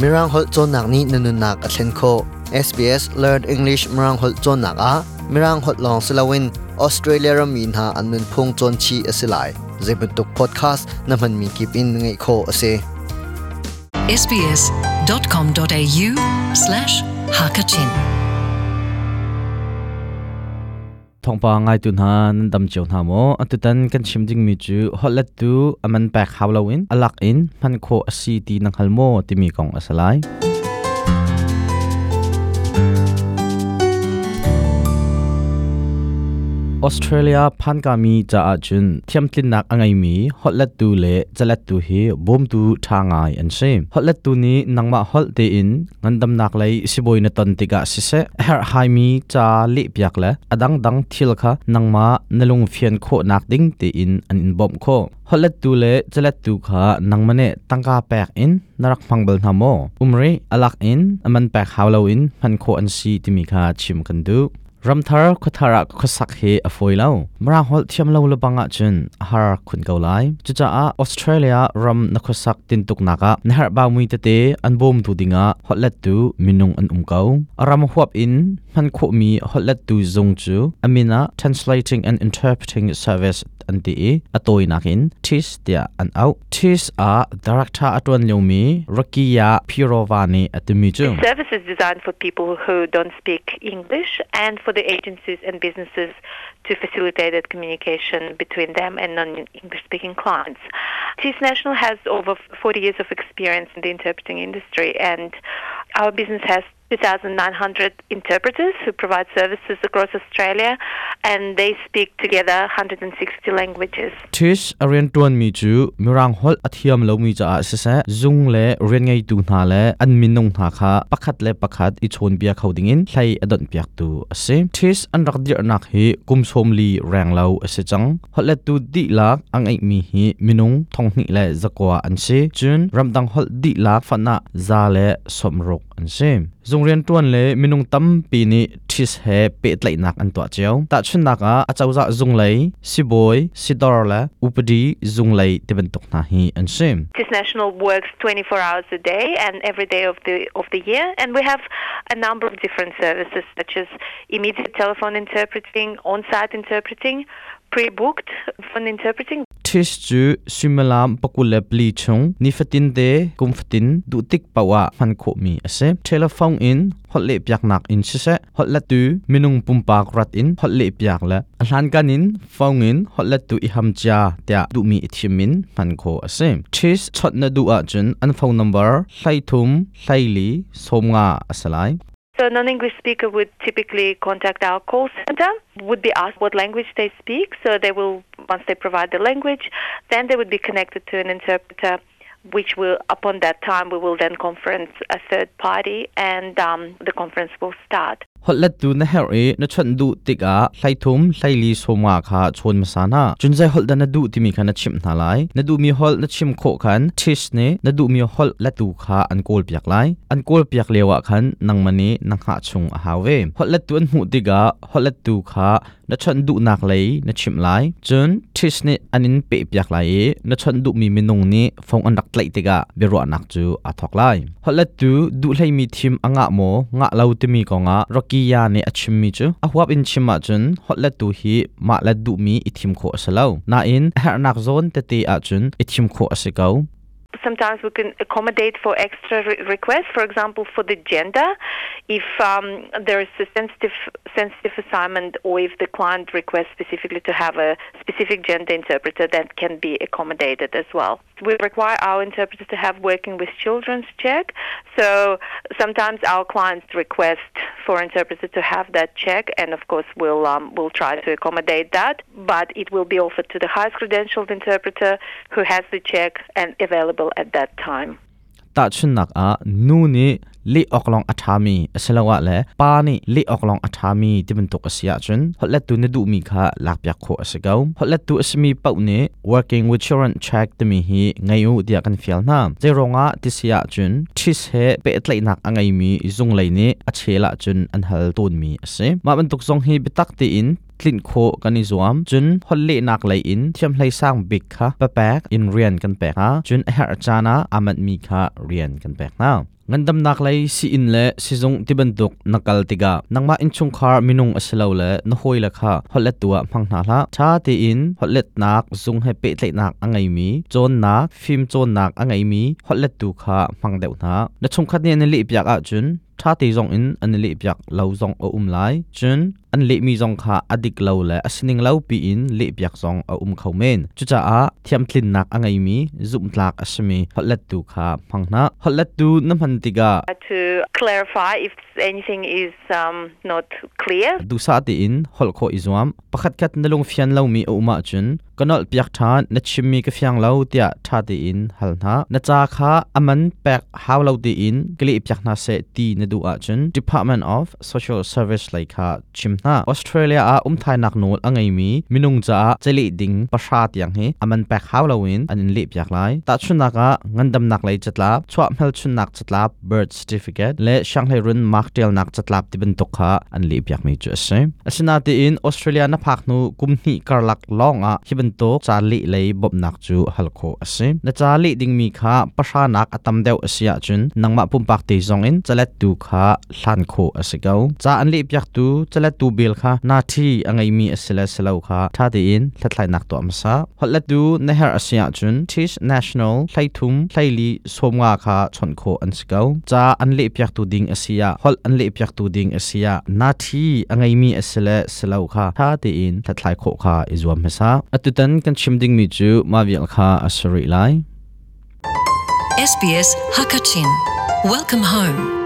มีรังหดจนนักนี้นันนุนักเช่นโค SBS Learn English มีรังหอจนนักอะมีรังหดลลองสลาวินออสเตรเลียรมีนาอันนุนพงจนชีอสิไลเจบตุกพอดคาสต์นั่นมันมีกิบินไงโคอเซ sbs.com.au/hakachin ทองปางไงตุนฮานันดำเจ้าหน้ามอตุตันกันชิมจิงมิจูฮอลเลตตูอแมนแปกฮาวลาวินอลักอินพันโคอซีตีนังฮัลโมติมีกองอสไลออสเตรเลียพันกามีจะอาจุนเทียมตินนักอังไงมีฮอลเลตูเลจะเลตูเฮบอมตูทางไงอันเซมฮอลเลตูนี้นังมาฮอลเตอินงันดำนักเลยสิบอยนตันติกาสิเซเฮร์ไฮมีจะลิบยักเละอดังดังทิลค่ะนังมาเนลุงเฟียนโคนักดิ้งเตอินอันอินบอมโคฮอลเลตูเลจะเลตูค่ะนังมันเนตั้งกาแปกอินนรักฟังเบลนามออุมรีอลักอินอมันแปกฮาวลวินพันโคอันซีที่มีค่ะชิมกันดูรำทาร์คทาระคสักเฮอฟอยลามราฮอลที่มลาวลบังอาจนฮาร์คุนเกาไลจจ้าออสเตรเลียรำนักสักตินตุกนักะเนฮาร์บามุยเตเตอันบอมตูดิงะฮอลเลตตูมินงอันอุ่มเการำัวอินมันคุมีฮอลเลตตูจงจูอามินะ translating and interpreting service an ti atoi nakin this tia an au this a atwan lomi rakia pirovani atumi chu service is designed for people who don't speak english and for the agencies and businesses to facilitate that communication between them and non-english speaking clients TIS National has over 40 years of experience in the interpreting industry and our business has 2,900 interpreters who provide services across Australia, and they speak together 160 languages. Tis arian tuan mi chu mirang hol athiam lo mi cha se se zung le rian ngai tu na le an min nong na kha pakhat le pakhat i chon bia khau ding in hlai adon piak tu ase tis an rak dir nak hi kum som li rang lo ase chang hol le tu di lak ang ai mi hi minung thong ni le zakwa an se chun ramdang hol di lak fana za le somrok an se zung เรียนตัวนเลยมินุงตั้มปีนี้ทิสเฮเปิดไหลนักอันตัวเจ้าแต่ชุนนักอ่ะอาจจะจะจุงเลยสิบอยสิดอร์ละอุปดีจุงเลยที่เป็นตกนาฮีอันเซม Tis National works 24 hours a day and every day of the of the year and we have a number of different services such as immediate telephone interpreting on-site interpreting pre-booked when interpreting. Tish simalam pakulep li chung ni fatin de kum fatin du tik pawa man kho mi ase Telephone in hotle le nak in se se tu minung pum pak rat in hotle le pyak la ahlan kan in phong in hot tu iham cha tia du mi ithimin han kho ase tish chot na du a chun an phone number hlai thum li somnga asalai So a non-English speaker would typically contact our call center, would be asked what language they speak. So they will, once they provide the language, then they would be connected to an interpreter, which will, upon that time, we will then conference a third party, and um, the conference will start. ฮอลเลตูนะเฮอร์เอนชันดูติกาไลทุมไลลีสมาคาชวนมาสานาจุนใจฮอลดันดูติมีคันชิมนาไลนดูมีฮอลนชิมโคคันชิสเนนดูมีฮอลเลตูคาอันโกลเปียกไลอันโกลเปียกเลวะคันนังมันนี้นังหาชงฮาเวฮอลเลตูนหูติกาฮอลเลตูคานชันดูนักไลนชิมไลจุนชิสเนอันินเปียกไลนชันดูมีมินงนี้ฟงอันดักไลติกาเบรัวนักจูอัทอกไลฮอลเลตูดูไลมีทีมอ่างะโมงะเลาติมีกองะรก sometimes we can accommodate for extra re requests. For example, for the gender, if um, there is a sensitive sensitive assignment, or if the client requests specifically to have a specific gender interpreter, that can be accommodated as well. We require our interpreters to have working with children's check. So sometimes our clients request for interpreters to have that check, and of course we'll um, we'll try to accommodate that. But it will be offered to the highest credentialed interpreter who has the check and available at that time. ลีออกลองอัฐามีอสลาวะและปานี่ลีออกลองอัฐามีที่มันตกอเสียจนฮอลเลตุนดูมีค่าลักยักโคอสกาวฮอลเลตุอสมีเป้าเน working with children check ตมีฮีไงอูเดียกันฟิลนามใจรองะที่เสียจนทิสเฮเปิดไหลนักอังไงมีซุงไหลเนอเชละจนอันฮัลตุนมีอสิมาบันตกซองฮีไปตักตีอินลิ้นโคกันอิจวมจุนฮอลลีนักไหลอินเทียมไหลสร้างบิกค่ะปะแปกอินเรียนกันแปกฮะจุนเฮอร์จานาอามัดมีค่ะเรียนกันแปกนะงินดำนักไลสีอินเละสีจงที่บันทุกนักกลติกานังมาอินชงคาร์มินุงอสลวเละนหวยละค่ะฮอลเลตัวพังนาละชาติอินฮอลเลตนักจงให้เปดเลนักอังไงมีจนนักฟิล์มจนนักอังไงมีฮอลเลตตัวค่ะพังเดวนะนักชงคัดเนี่ยนลิบยากอะจุนท่าตีจงอินอันล็บยักเลาจงออ้มไลจนอันลิมีจงคาอดิกเลาเล่อสนิงเลาปีอินล็บยักจงออ้มเขาเมนจุจ้าอาเทียมทิินนักอังไงมีจุมตลากอสมีฮัลเลตูคาพังนะฮัลเลตูน้ำพันติกา To clarify if anything is um, not clear ดูสาติอินฮัลโคอิจวามประคัดคัดนลงฟียนเลามีอุมาจนกนอลเปียกทานนัชิมีกฟียงเลาเตียท่าตีอินฮัลนะนจ้าคาอมันแปกฮาวเลาตีอินกลีบยักนาเซตีนดูอาจน Department of Social Service เลยค่ะชิมนาออสเตรเลียอาอุ้มไทยนักโนดอังไงมีมินุงจ้าเจลีดิงประชาติยังเฮอแมนแบกฮาวลาวิน อันนี้ลีบอยากไลตัดชุนนักะเงินดำนักเลยจัดลับชัวเมลชุนนักจัดลับ b i r t h Certificate และช่างเฮรุนมาร์คเดลนักจัดลับที่เป็นตุก่ะอันลีบอยากมีจุดเสียอสินาตีอินออสเตรเลียนับพักนูกุมนีกรลักลองอะฮิบันโตจาลีเลยบบนักจูฮัลโคอเสียนจาลีดิงมีค่ะประชานักตัมเดวเสียจุนนังมาปุ่มปากตีซงอินจะเลตูคาสันโคอัสิกาจะอันลีบยักตูจะเลตูเบลคานาทีอังไงมีอสเลสเลาคาท่าดีนทัดไลนักตัวมัสะฮอลเลตูเนฮอร์อสิยาจุนทิชเนชั่นแลไลทุมไลลีสมวาคาชนโคอันสิกาจะอันลีบยักตูดิงอสิยาฮอลอันลีบยักตูดิงอสิยานาทีอังไงมีอสเลสเลาคาท่าดีนทัดไลโคคาอิจวมัสะอัตุตันกันชิมดิงมิจูมาวิลคาอสุริไล SBS Hakachin. Welcome home.